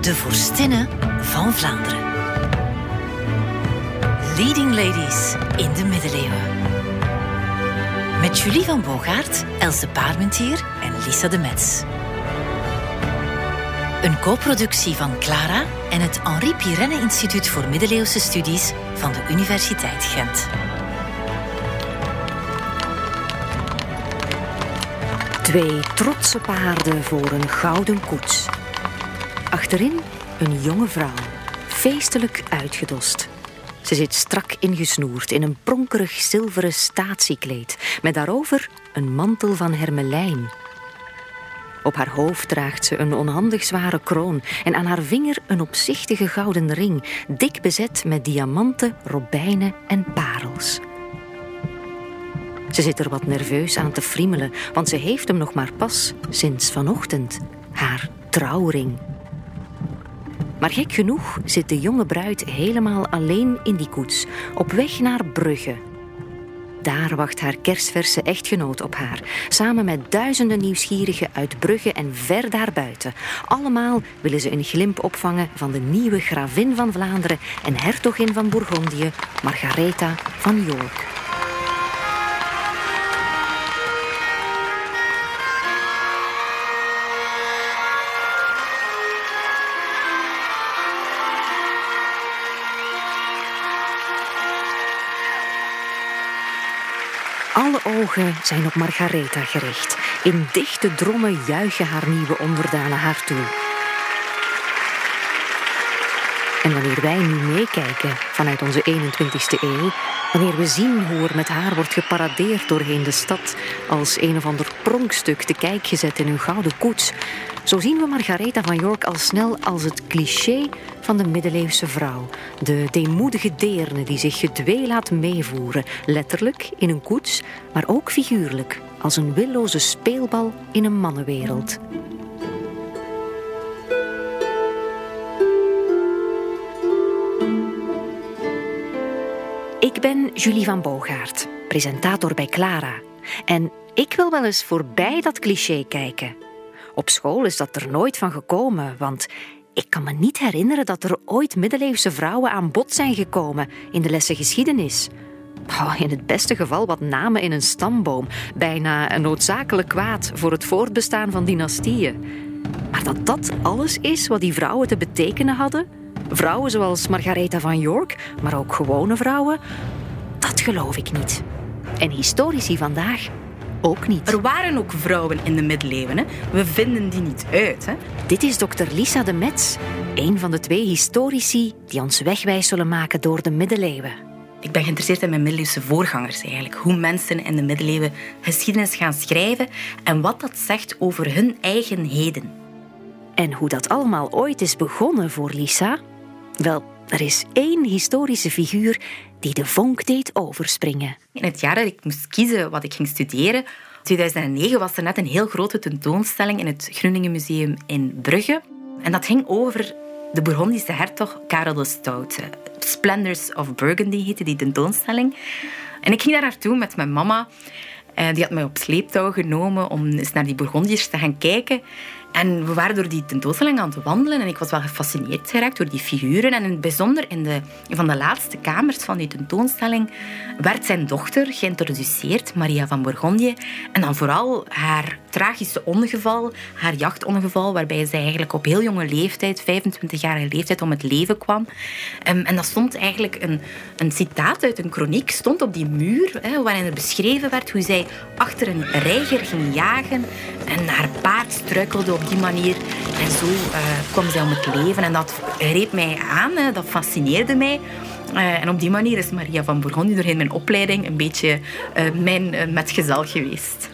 De vorstinnen van Vlaanderen. Leading Ladies in de middeleeuwen. Met Julie van Bogaert, Els de Parmentier en Lisa de Metz. Een co-productie van Clara en het Henri Pirenne Instituut voor Middeleeuwse Studies van de Universiteit Gent. Twee trotse paarden voor een gouden koets. Achterin een jonge vrouw, feestelijk uitgedost. Ze zit strak ingesnoerd in een pronkerig zilveren statiekleed, met daarover een mantel van hermelijn. Op haar hoofd draagt ze een onhandig zware kroon en aan haar vinger een opzichtige gouden ring, dik bezet met diamanten, robijnen en parels. Ze zit er wat nerveus aan te friemelen, want ze heeft hem nog maar pas sinds vanochtend, haar trouwring. Maar gek genoeg zit de jonge bruid helemaal alleen in die koets, op weg naar Brugge. Daar wacht haar kerstverse echtgenoot op haar, samen met duizenden nieuwsgierigen uit Brugge en ver daarbuiten. Allemaal willen ze een glimp opvangen van de nieuwe gravin van Vlaanderen en hertogin van Bourgondië, Margaretha van York. Alle ogen zijn op Margaretha gericht. In dichte drommen juichen haar nieuwe onderdanen haar toe. En wanneer wij nu meekijken vanuit onze 21ste eeuw, wanneer we zien hoe er met haar wordt geparadeerd doorheen de stad, als een of ander pronkstuk te kijk gezet in hun gouden koets, zo zien we Margaretha van York al snel als het cliché van de middeleeuwse vrouw. De deemoedige deerne die zich gedwee laat meevoeren, letterlijk in een koets, maar ook figuurlijk, als een willoze speelbal in een mannenwereld. Ik ben Julie van Bogaert, presentator bij Clara. En ik wil wel eens voorbij dat cliché kijken. Op school is dat er nooit van gekomen, want ik kan me niet herinneren dat er ooit middeleeuwse vrouwen aan bod zijn gekomen in de lessen geschiedenis. Oh, in het beste geval wat namen in een stamboom, bijna een noodzakelijk kwaad voor het voortbestaan van dynastieën. Maar dat dat alles is wat die vrouwen te betekenen hadden, vrouwen zoals Margaretha van York, maar ook gewone vrouwen, dat geloof ik niet. En historici vandaag ook niet. Er waren ook vrouwen in de middeleeuwen. Hè? We vinden die niet uit. Hè? Dit is dokter Lisa de Metz, een van de twee historici die ons wegwijs zullen maken door de middeleeuwen. Ik ben geïnteresseerd in mijn middeleeuwse voorgangers eigenlijk. Hoe mensen in de middeleeuwen geschiedenis gaan schrijven en wat dat zegt over hun eigen heden. En hoe dat allemaal ooit is begonnen voor Lisa? Wel, er is één historische figuur die de vonk deed overspringen. In het jaar dat ik moest kiezen wat ik ging studeren, 2009 was er net een heel grote tentoonstelling in het Groeningen Museum in Brugge. En dat ging over de Bourgondische hertog Karel de Stoute. Splendors of Burgundy heette die tentoonstelling. En ik ging daar naartoe met mijn mama. En die had mij op sleeptouw genomen om eens naar die Bourgondiërs te gaan kijken. En we waren door die tentoonstelling aan het wandelen en ik was wel gefascineerd geraakt door die figuren. En in het bijzonder in de, van de laatste kamers van die tentoonstelling werd zijn dochter geïntroduceerd, Maria van Bourgondië. En dan vooral haar tragische ongeval, haar jachtongeval, waarbij zij eigenlijk op heel jonge leeftijd, 25-jarige leeftijd, om het leven kwam. Ehm, en dat stond eigenlijk een, een citaat uit een kroniek, stond op die muur, hè, waarin er beschreven werd hoe zij achter een reiger ging jagen en haar paard struikelde op die manier. En zo uh, kwam zij om het leven. En dat greep mij aan, dat fascineerde mij. Uh, en op die manier is Maria van Bourgondië doorheen mijn opleiding een beetje uh, mijn metgezel geweest.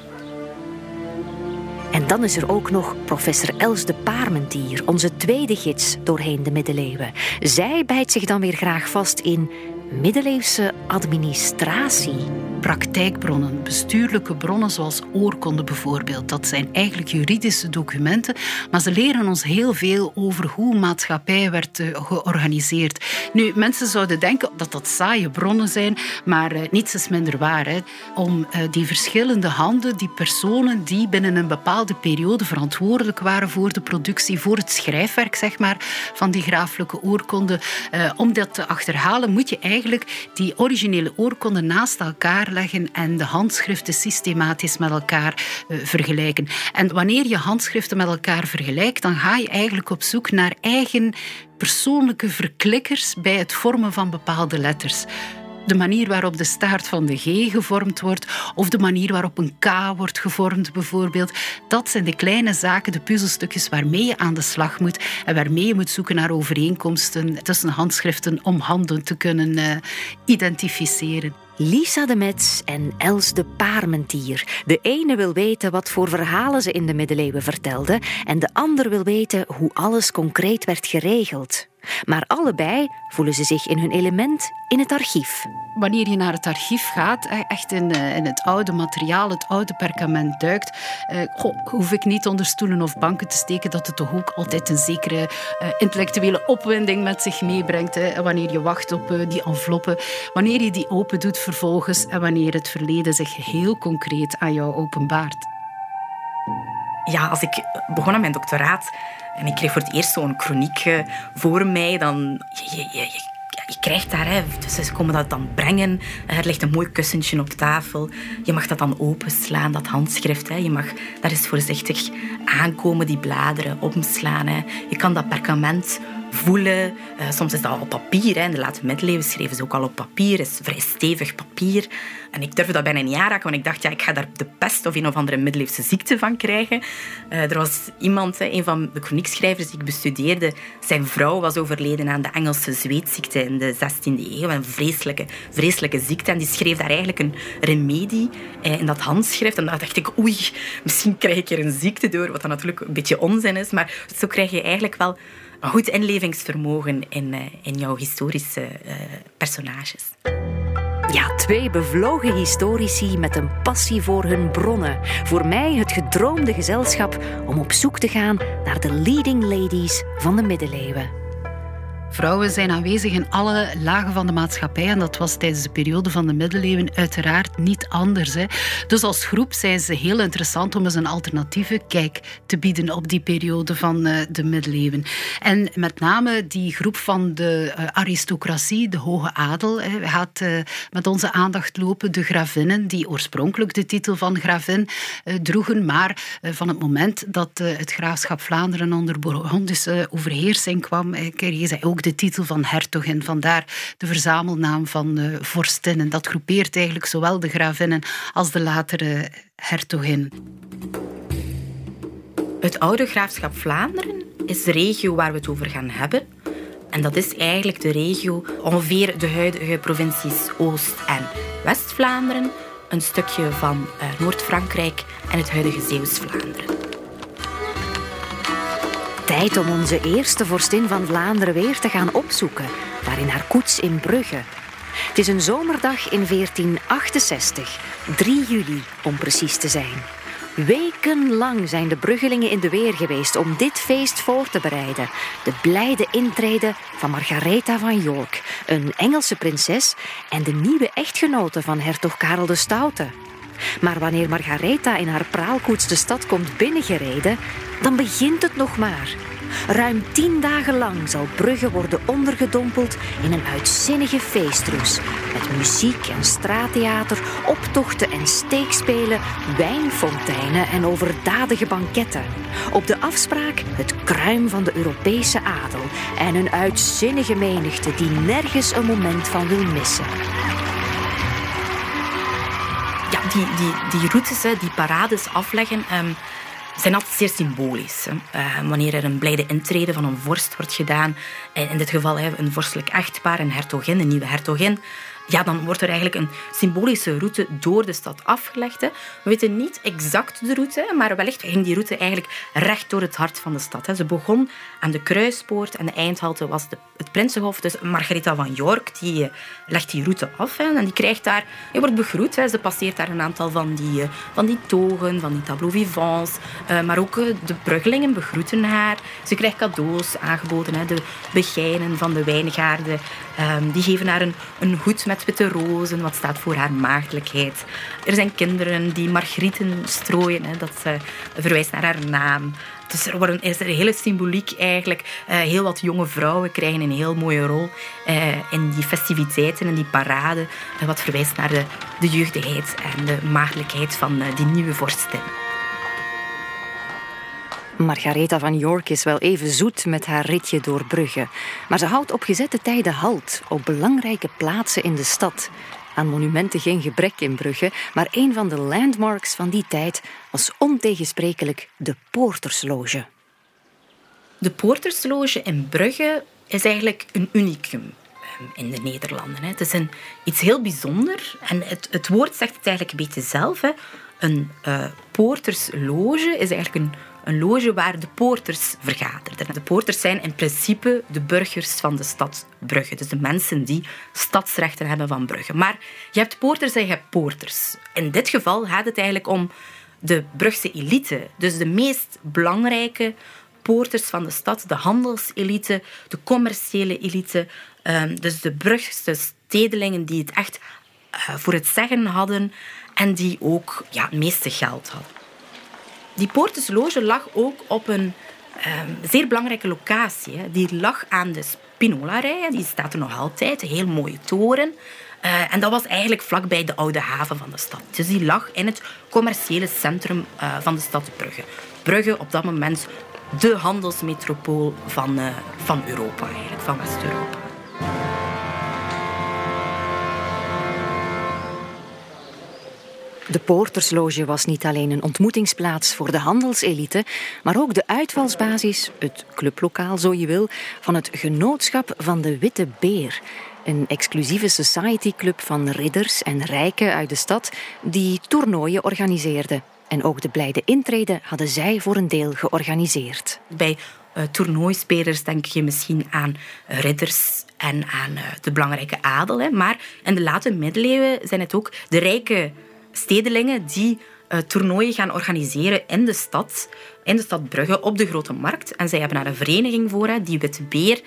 En dan is er ook nog professor Els de Parmentier, onze tweede gids doorheen de middeleeuwen. Zij bijt zich dan weer graag vast in middeleeuwse administratie. praktijkbronnen, bestuurlijke bronnen zoals oorkonden bijvoorbeeld. Dat zijn eigenlijk juridische documenten, maar ze leren ons heel veel over hoe maatschappij werd eh, georganiseerd. Nu, mensen zouden denken dat dat saaie bronnen zijn, maar uh, niets is minder waar. Hè. Om uh, die verschillende handen, die personen die binnen een bepaalde periode verantwoordelijk waren voor de productie, voor het schrijfwerk zeg maar, van die graaflijke oorkonden, om dat te achterhalen, moet je eigenlijk die originele oorkonden naast elkaar leggen en de handschriften systematisch met elkaar uh, vergelijken. En wanneer je handschriften met elkaar vergelijkt, dan ga je eigenlijk op zoek naar eigen persoonlijke verklikkers bij het vormen van bepaalde letters de manier waarop de staart van de G gevormd wordt of de manier waarop een K wordt gevormd bijvoorbeeld. Dat zijn de kleine zaken, de puzzelstukjes waarmee je aan de slag moet en waarmee je moet zoeken naar overeenkomsten tussen handschriften om handen te kunnen uh, identificeren. Lisa de Metz en Els de Paarmentier. De ene wil weten wat voor verhalen ze in de middeleeuwen vertelde en de ander wil weten hoe alles concreet werd geregeld. Maar allebei voelen ze zich in hun element in het archief. Wanneer je naar het archief gaat, echt in, eh, in het oude materiaal, het oude perkament duikt, eh, hoef ik niet onder stoelen of banken te steken dat het toch ook altijd een zekere eh, intellectuele opwinding met zich meebrengt. Hè, wanneer je wacht op uh, die enveloppen, wanneer je die open doet vervolgens en wanneer het verleden zich heel concreet aan jou openbaart. Ja, als ik begon aan mijn doctoraat en ik kreeg voor het eerst zo'n chroniek voor mij, dan je, je, je, je krijgt daar, hè, dus ze komen dat dan brengen. Er ligt een mooi kussentje op tafel. Je mag dat dan openslaan, dat handschrift. Hè. Je mag daar eens voorzichtig aankomen, die bladeren, omslaan. Hè. Je kan dat perkament voelen. Uh, soms is dat op papier. Hè. In de late middeleeuwen schreven ze ook al op papier. Is vrij stevig papier. En ik durfde dat bijna niet aanraken, want ik dacht, ja, ik ga daar de pest of een of andere middeleeuwse ziekte van krijgen. Uh, er was iemand, een van de chroniekschrijvers die ik bestudeerde, zijn vrouw was overleden aan de Engelse zweetziekte in de 16e eeuw. Een vreselijke, vreselijke ziekte. En die schreef daar eigenlijk een remedie uh, in dat handschrift. En dan dacht ik, oei, misschien krijg ik er een ziekte door, wat dan natuurlijk een beetje onzin is. Maar zo krijg je eigenlijk wel een goed inlevingsvermogen in, uh, in jouw historische uh, personages. Ja, twee bevlogen historici met een passie voor hun bronnen. Voor mij het gedroomde gezelschap om op zoek te gaan naar de leading ladies van de middeleeuwen. Vrouwen zijn aanwezig in alle lagen van de maatschappij en dat was tijdens de periode van de middeleeuwen uiteraard niet anders. Hè. Dus als groep zijn ze heel interessant om eens een alternatieve kijk te bieden op die periode van uh, de middeleeuwen. En met name die groep van de uh, aristocratie, de hoge adel, hè, gaat uh, met onze aandacht lopen. De gravinnen, die oorspronkelijk de titel van gravin droegen, maar van het moment dat het graafschap Vlaanderen onder Bourgondische overheersing kwam, kregen zij ook de titel van hertogin. Vandaar de verzamelnaam van uh, vorstinnen. Dat groepeert eigenlijk zowel de gravinnen als de latere hertogin. Het oude graafschap Vlaanderen is de regio waar we het over gaan hebben. En dat is eigenlijk de regio ongeveer de huidige provincies Oost- en West-Vlaanderen, een stukje van uh, Noord-Frankrijk en het huidige Zeeuws-Vlaanderen. Tijd om onze eerste vorstin van Vlaanderen weer te gaan opzoeken, daar in haar koets in Brugge. Het is een zomerdag in 1468, 3 juli om precies te zijn. Wekenlang zijn de Bruggelingen in de weer geweest om dit feest voor te bereiden. De blijde intrede van Margaretha van York, een Engelse prinses en de nieuwe echtgenote van hertog Karel de Stoute. Maar wanneer Margaretha in haar praalkoets de stad komt binnengereden, dan begint het nog maar. Ruim tien dagen lang zal Brugge worden ondergedompeld in een uitzinnige feestroes. Met muziek en straattheater, optochten en steekspelen, wijnfonteinen en overdadige banketten. Op de afspraak het kruim van de Europese adel en een uitzinnige menigte die nergens een moment van wil missen die, die, die routes, die parades afleggen, um, zijn altijd zeer symbolisch. Uh, wanneer er een blijde intrede van een vorst wordt gedaan, in dit geval een vorstelijk echtpaar, een hertogin, een nieuwe hertogin, ja, dan wordt er eigenlijk een symbolische route door de stad afgelegd. Hè. We weten niet exact de route, maar wellicht ging die route eigenlijk recht door het hart van de stad. Hè. Ze begon aan de Kruispoort en de eindhalte was de, het Prinsenhof. Dus Margaretha van York die, uh, legt die route af hè, en die krijgt daar, je wordt begroet. Ze passeert daar een aantal van die, uh, van die togen, van die tableaux vivants, uh, maar ook de bruggelingen begroeten haar. Ze krijgt cadeaus aangeboden, hè. de begijnen van de wijngaarden. Um, die geven haar een, een hoed met witte rozen, wat staat voor haar maagdelijkheid. Er zijn kinderen die margrieten strooien, hè, dat uh, verwijst naar haar naam. Dus er worden, is er hele symboliek eigenlijk. Uh, heel wat jonge vrouwen krijgen een heel mooie rol uh, in die festiviteiten en die parade. Uh, wat verwijst naar de, de jeugdigheid en de maagdelijkheid van die nieuwe vorstin. Margaretha van York is wel even zoet met haar ritje door Brugge. Maar ze houdt op gezette tijden halt op belangrijke plaatsen in de stad. Aan monumenten geen gebrek in Brugge, maar een van de landmarks van die tijd was ontegensprekelijk de Poortersloge. De Poortersloge in Brugge is eigenlijk een unicum ehm, in de Nederlanden. Het is een, iets heel bijzonder en het, het woord zegt het eigenlijk een beetje zelf. Een uh, poortersloge is eigenlijk een een loge waar de poorters vergaderden. De poorters zijn in principe de burgers van de stad Brugge. Dus de mensen die stadsrechten hebben van Brugge. Maar je hebt poorters en je hebt poorters. In dit geval gaat het eigenlijk om de Brugse elite. Dus de meest belangrijke poorters van de stad. De handelselite, de commerciële elite. Ehm, dus de Brugse stedelingen die het echt eh, voor het zeggen hadden en die ook ja, het meeste geld hadden. Die Poortesloge lag ook op een um, zeer belangrijke locatie. Hè. Die lag aan de Spinolarij, die staat er nog altijd, een heel mooie toren. Uh, en dat was eigenlijk vlakbij de oude haven van de stad. Dus die lag in het commerciële centrum uh, van de stad Brugge. Brugge op dat moment de handelsmetropool van, uh, van Europa, eigenlijk, van West-Europa. De Poortersloge was niet alleen een ontmoetingsplaats voor de handelselite, maar ook de uitvalsbasis, het clublokaal zo je wil, van het genootschap van de Witte Beer. Een exclusieve societyclub van ridders en rijken uit de stad die toernooien organiseerde. En ook de blijde intrede hadden zij voor een deel georganiseerd. Bij uh, toernooispelers denk je misschien aan ridders en aan uh, de belangrijke adel. Hè. Maar in de late middeleeuwen zijn het ook de rijke stedelingen die uh, toernooien gaan organiseren in de stad, in de stad Brugge, op de Grote Markt. En zij hebben daar een vereniging voor, hè, die Witte Beer.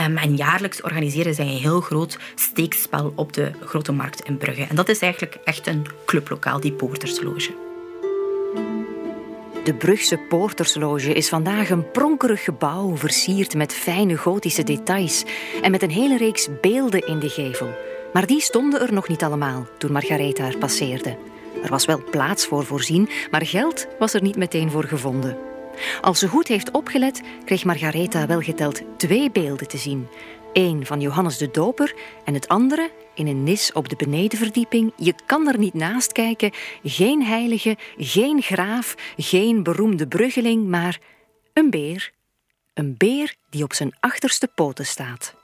Um, en jaarlijks organiseren zij een heel groot steekspel op de Grote Markt in Brugge. En dat is eigenlijk echt een clublokaal, die Poortersloge. De Brugse Poortersloge is vandaag een pronkerig gebouw, versierd met fijne gotische details en met een hele reeks beelden in de gevel. Maar die stonden er nog niet allemaal toen Margaretha er passeerde. Er was wel plaats voor voorzien, maar geld was er niet meteen voor gevonden. Als ze goed heeft opgelet, kreeg Margaretha wel geteld twee beelden te zien. Eén van Johannes de Doper en het andere in een nis op de benedenverdieping. Je kan er niet naast kijken. Geen heilige, geen graaf, geen beroemde bruggeling, maar een beer. Een beer die op zijn achterste poten staat.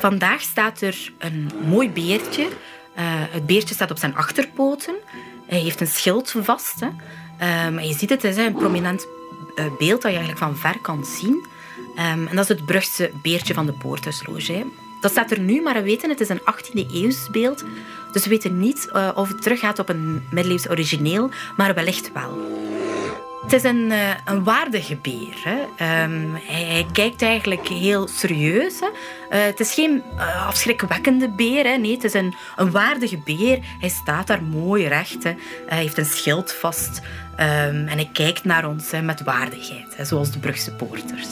Vandaag staat er een mooi beertje. Uh, het beertje staat op zijn achterpoten. Hij heeft een schild vast. Hè. Um, je ziet het, het is een prominent uh, beeld dat je eigenlijk van ver kan zien. Um, en dat is het Brugse beertje van de Poorthuisloge. Dat staat er nu, maar we weten het is een 18e eeuws beeld. Dus we weten niet uh, of het teruggaat op een middeleeuws origineel, maar wellicht wel. Het is een, uh, een waardige beer. Hè. Um, hij, kijkt eigenlijk heel serieus. Hè. Uh, het is geen uh, afschrikwekkende beer. Hè. Nee, het is een, een waardige beer. Hij staat daar mooi recht. Hè. Hij heeft een schild vast. Um, en hij kijkt naar ons hè, met waardigheid. Zoals de Brugse poorters.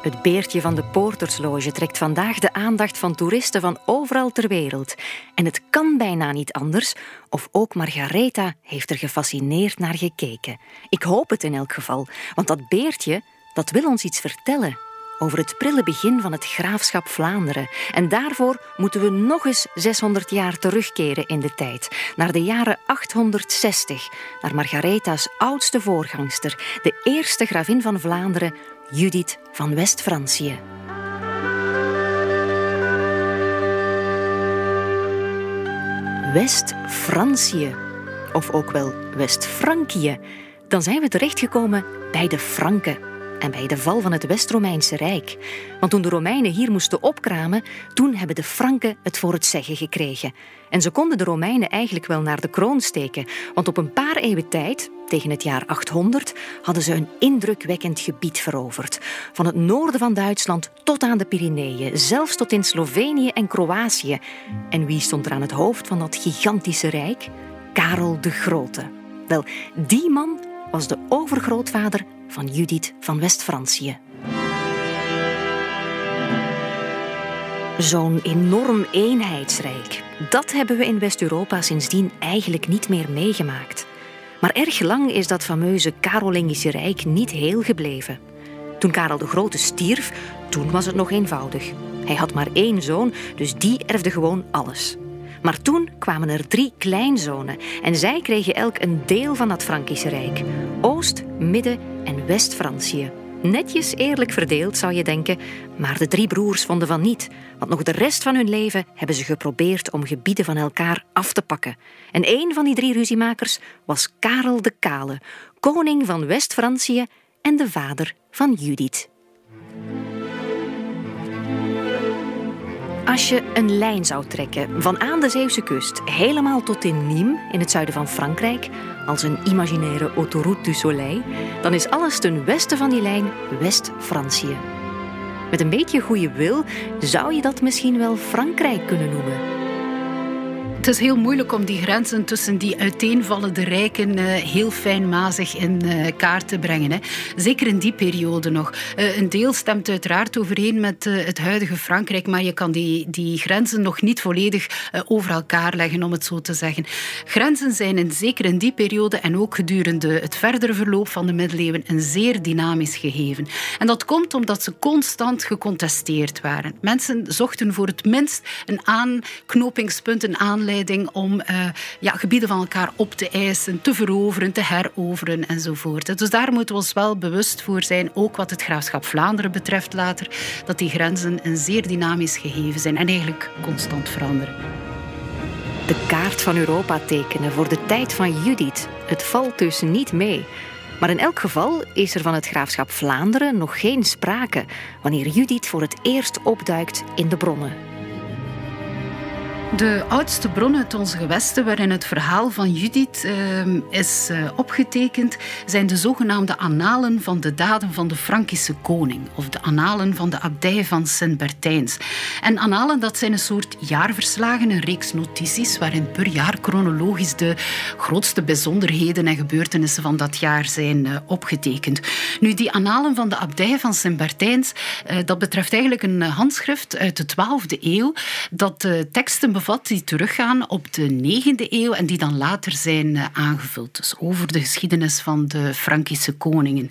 Het beertje van de Poortersloge trekt vandaag de aandacht van toeristen van overal ter wereld. En het kan bijna niet anders, of ook Margaretha heeft er gefascineerd naar gekeken. Ik hoop het in elk geval, want dat beertje dat wil ons iets vertellen over het prille begin van het graafschap Vlaanderen. En daarvoor moeten we nog eens 600 jaar terugkeren in de tijd, naar de jaren 860, naar Margaretha's oudste voorgangster, de eerste gravin van Vlaanderen, Judith van West-Francië. West-Francië, of ook wel West-Frankië, dan zijn we terechtgekomen bij de Franken en bij de val van het West-Romeinse Rijk. Want toen de Romeinen hier moesten opkramen, toen hebben de Franken het voor het zeggen gekregen. En ze konden de Romeinen eigenlijk wel naar de kroon steken, want op een paar eeuwen tijd, tegen het jaar 800, hadden ze een indrukwekkend gebied veroverd. Van het noorden van Duitsland tot aan de Pyreneeën, zelfs tot in Slovenië en Kroatië. En wie stond er aan het hoofd van dat gigantische rijk? Karel de Grote. Wel, die man was de overgrootvader van Judith van West-Francië. Zo'n enorm eenheidsrijk, dat hebben we in West-Europa sindsdien eigenlijk niet meer meegemaakt. Maar erg lang is dat fameuze Karolingische Rijk niet heel gebleven. Toen Karel de Grote stierf, toen was het nog eenvoudig. Hij had maar één zoon, dus die erfde gewoon alles. Maar toen kwamen er drie kleinzonen en zij kregen elk een deel van dat Frankische Rijk: Oost, Midden en West-Francië. Netjes eerlijk verdeeld, zou je denken, maar de drie broers vonden van niet, want nog de rest van hun leven hebben ze geprobeerd om gebieden van elkaar af te pakken. En een van die drie ruziemakers was Karel de Kale, koning van West-Francië en de vader van Judith. Als je een lijn zou trekken van aan de Zeeuwse kust helemaal tot in Nîmes in het zuiden van Frankrijk, als een imaginaire autoroute du soleil, dan is alles ten westen van die lijn West-Francië. Met een beetje goede wil zou je dat misschien wel Frankrijk kunnen noemen. Het is heel moeilijk om die grenzen tussen die uiteenvallende rijken uh, heel fijnmazig in uh, kaart te brengen. Hè. Zeker in die periode nog. Uh, een deel stemt uiteraard overeen met het huidige Frankrijk, maar je kan die, die grenzen nog niet volledig over elkaar leggen, om het zo te zeggen. Grenzen zijn in, zeker in die periode en ook gedurende het verdere verloop van de middeleeuwen een zeer dynamisch gegeven. En dat komt omdat ze constant gecontesteerd waren. Mensen zochten voor het minst een aanknopingspunt, een aanleiding om uh, ja, gebieden van elkaar op te eisen, te veroveren, te heroveren enzovoort. Dus daar moeten we ons wel bewust voor zijn, ook wat het graafschap Vlaanderen betreft later, dat die grenzen een zeer dynamisch gegeven zijn en eigenlijk constant veranderen. De kaart van Europa tekenen voor de tijd van Judith. Het valt dus niet mee. Maar in elk geval is er van het graafschap Vlaanderen nog geen sprake wanneer Judith voor het eerst opduikt in de bronnen. De oudste bron uit onze gewesten waarin het verhaal van Judith uh, is uh, opgetekend zijn de zogenaamde annalen van de daden van de Frankische koning of de annalen van de abdij van Sint-Bertijns. En annalen dat zijn een soort jaarverslagen, een reeks notities waarin per jaar chronologisch de grootste bijzonderheden en gebeurtenissen van dat jaar zijn uh, opgetekend. Nu, die annalen van de abdij van Sint-Bertijns, dat betreft eigenlijk een handschrift uit de 12e eeuw dat teksten bevat die teruggaan op de 9e eeuw en die dan later zijn uh, aangevuld. Dus over de geschiedenis van de Frankische koningen.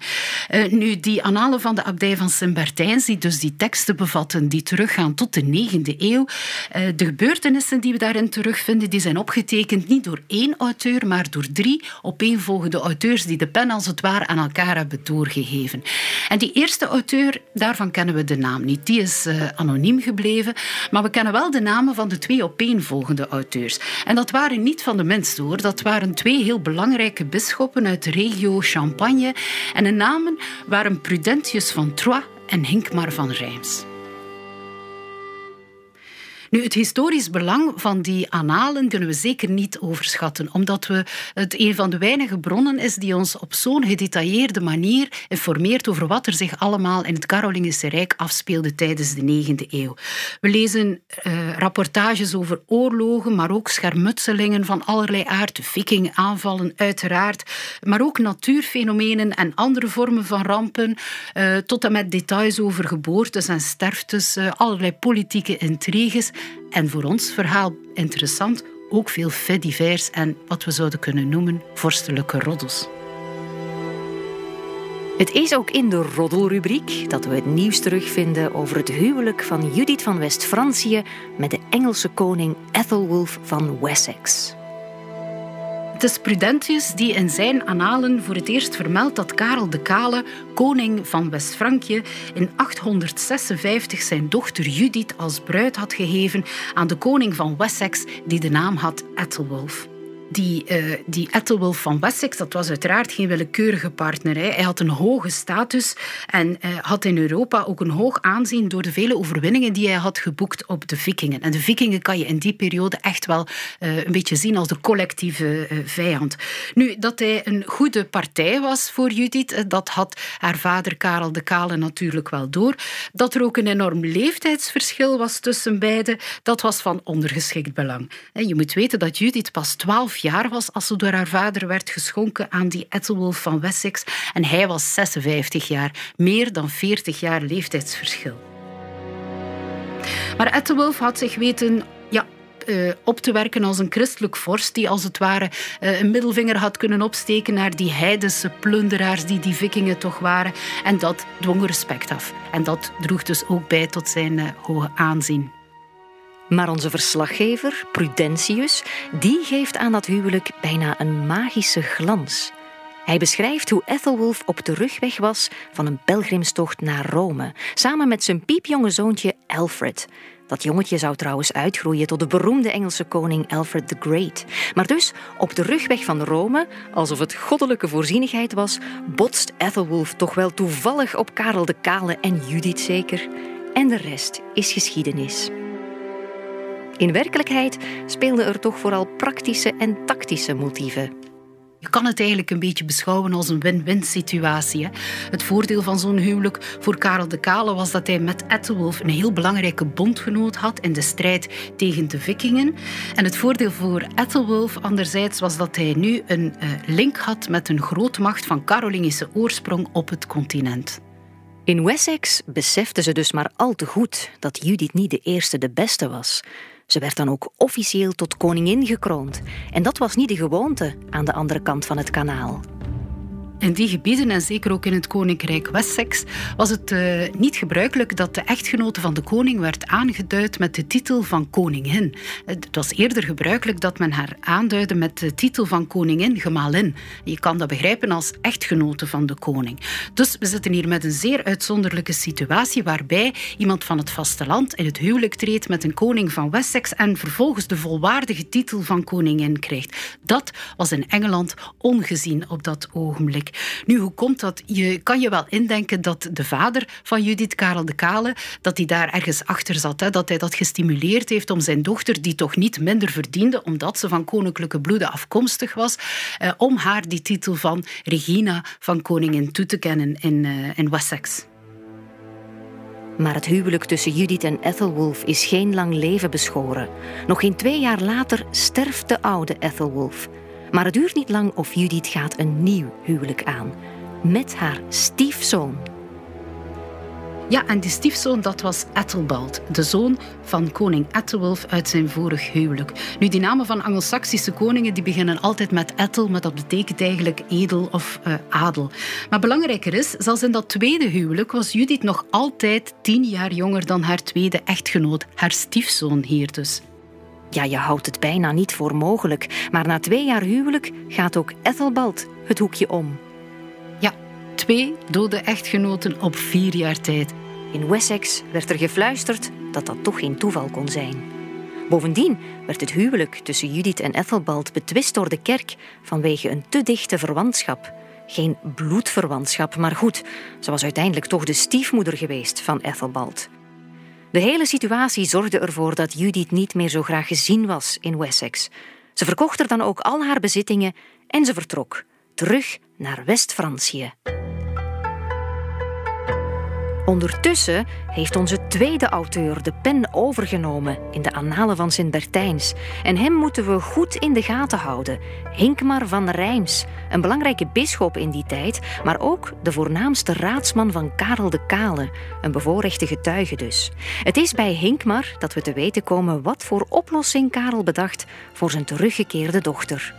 Uh, nu, die annalen van de abdij van Sint-Bertijns, die dus die teksten bevatten die teruggaan tot de 9e eeuw, uh, de gebeurtenissen die we daarin terugvinden, die zijn opgetekend niet door één auteur, maar door drie opeenvolgende auteurs die de pen als het ware aan elkaar hebben doorgegeven. En die eerste auteur, daarvan kennen we de naam niet. Die is anoniem gebleven, maar we kennen wel de namen van de twee op opeenvolgende auteurs. En dat waren niet van de minste hoor. Dat waren twee heel belangrijke bisschoppen uit de regio Champagne. En de namen waren Prudentius van Troyes en Hinkmar van Rijms. Nu, het historisch belang van die annalen kunnen we zeker niet overschatten, omdat we het een van de weinige bronnen is die ons op zo'n gedetailleerde manier informeert over wat er zich allemaal in het Karolingische Rijk afspeelde tijdens de 9e eeuw. We lezen uh, rapportages over oorlogen, maar ook schermutselingen van allerlei aard, vikingaanvallen uiteraard, maar ook natuurfenomenen en andere vormen van rampen, uh, tot en met details over geboortes en sterftes, uh, allerlei politieke intriges. En voor ons verhaal interessant ook veel fait divers en wat we zouden kunnen noemen vorstelijke roddels. Het is ook in de roddelrubriek dat we het nieuws terugvinden over het huwelijk van Judith van West-Francië met de Engelse koning Ethelwulf van Wessex. Het is Prudentius die in zijn annalen voor het eerst vermeldt dat Karel de Kale, koning van West-Frankrijk, in 856 zijn dochter Judith als bruid had gegeven aan de koning van Wessex, die de naam had Ethelwulf die, uh, die van Wessex, dat was uiteraard geen willekeurige partner. Hè. Hij had een hoge status en uh, had in Europa ook een hoog aanzien door de vele overwinningen die hij had geboekt op de vikingen. En de vikingen kan je in die periode echt wel uh, een beetje zien als de collectieve vijand. Nu, dat hij een goede partij was voor Judith, dat had haar vader Karel de Kale natuurlijk wel door. Dat er ook een enorm leeftijdsverschil was tussen beiden, dat was van ondergeschikt belang. Je moet weten dat Judith pas 12 jaar was als ze door haar vader werd geschonken aan die Ethelwolf van Wessex. En hij was 56 jaar. Meer dan 40 jaar leeftijdsverschil. Maar Ethelwolf had zich weten ja, uh, op te werken als een christelijk vorst die als het ware uh, een middelvinger had kunnen opsteken naar die heidense plunderaars die die vikingen toch waren. En dat dwong respect af. En dat droeg dus ook bij tot zijn uh, hoge aanzien. Maar onze verslaggever, Prudentius, die geeft aan dat huwelijk bijna een magische glans. Hij beschrijft hoe Ethelwulf op de rugweg was van een pelgrimstocht naar Rome, samen met zijn piepjonge zoontje Alfred. Dat jongetje zou trouwens uitgroeien tot de beroemde Engelse koning Alfred the Great. Maar dus, op de rugweg van Rome, alsof het goddelijke voorzienigheid was, botst Ethelwulf toch wel toevallig op Karel de Kale en Judith zeker. En de rest is geschiedenis. In werkelijkheid speelden er toch vooral praktische en tactische motieven. Je kan het eigenlijk een beetje beschouwen als een win-win situatie. Het voordeel van zo'n huwelijk voor Karel de Kale was dat hij met Ethelwulf een heel belangrijke bondgenoot had in de strijd tegen de vikingen. En het voordeel voor Ethelwulf anderzijds was dat hij nu een eh, link had met een grootmacht van Carolingische oorsprong op het continent. In Wessex beseften ze dus maar al te goed dat Judith niet de eerste de beste was. Ze werd dan ook officieel tot koningin gekroond. En dat was niet de gewoonte aan de andere kant van het kanaal. In die gebieden, en zeker ook in het koninkrijk Wessex, was het uh, niet gebruikelijk dat de echtgenote van de koning werd aangeduid met de titel van koningin. Het was eerder gebruikelijk dat men haar aanduidde met de titel van koningin, gemalin. Je kan dat begrijpen als echtgenote van de koning. Dus we zitten hier met een zeer uitzonderlijke situatie waarbij iemand van het vasteland in het huwelijk treedt met een koning van Wessex en vervolgens de volwaardige titel van koningin krijgt. Dat was in Engeland ongezien op dat ogenblik. Nu, hoe komt dat? Je kan je wel indenken dat de vader van Judith, Karel de Kale, dat hij daar ergens achter zat. Hè? Dat hij dat gestimuleerd heeft om zijn dochter, die toch niet minder verdiende, omdat ze van koninklijke bloeden afkomstig was, eh, om haar die titel van Regina van koningin toe te kennen in, uh, in Wessex. Maar het huwelijk tussen Judith en Ethelwulf is geen lang leven beschoren. Nog geen twee jaar later sterft de oude Ethelwulf. Maar het duurt niet lang of Judith gaat een nieuw huwelijk aan. Met haar stiefzoon. Ja, en die stiefzoon dat was Ethelbald, de zoon van koning Ethelwulf uit zijn vorig huwelijk. Nu, die namen van Angelsaksische koningen die beginnen altijd met Ethel, maar dat betekent eigenlijk edel of uh, adel. Maar belangrijker is, zelfs in dat tweede huwelijk was Judith nog altijd tien jaar jonger dan haar tweede echtgenoot, haar stiefzoon hier dus. Ja, je houdt het bijna niet voor mogelijk. Maar na twee jaar huwelijk gaat ook Ethelbald het hoekje om. Ja, twee dode echtgenoten op vier jaar tijd. In Wessex werd er gefluisterd dat dat toch geen toeval kon zijn. Bovendien werd het huwelijk tussen Judith en Ethelbald betwist door de kerk vanwege een te dichte verwantschap. Geen bloedverwantschap, maar goed, ze was uiteindelijk toch de stiefmoeder geweest van Ethelbald. De hele situatie zorgde ervoor dat Judith niet meer zo graag gezien was in Wessex. Ze verkocht er dan ook al haar bezittingen en ze vertrok, terug naar West-Francië. Ondertussen heeft onze tweede auteur de pen overgenomen in de Annalen van Sint-Bertijns. En hem moeten we goed in de gaten houden. Hinkmar van Rijms, een belangrijke bisschop in die tijd, maar ook de voornaamste raadsman van Karel de Kale, een bevoorrechte getuige dus. Het is bij Hinkmar dat we te weten komen wat voor oplossing Karel bedacht voor zijn teruggekeerde dochter.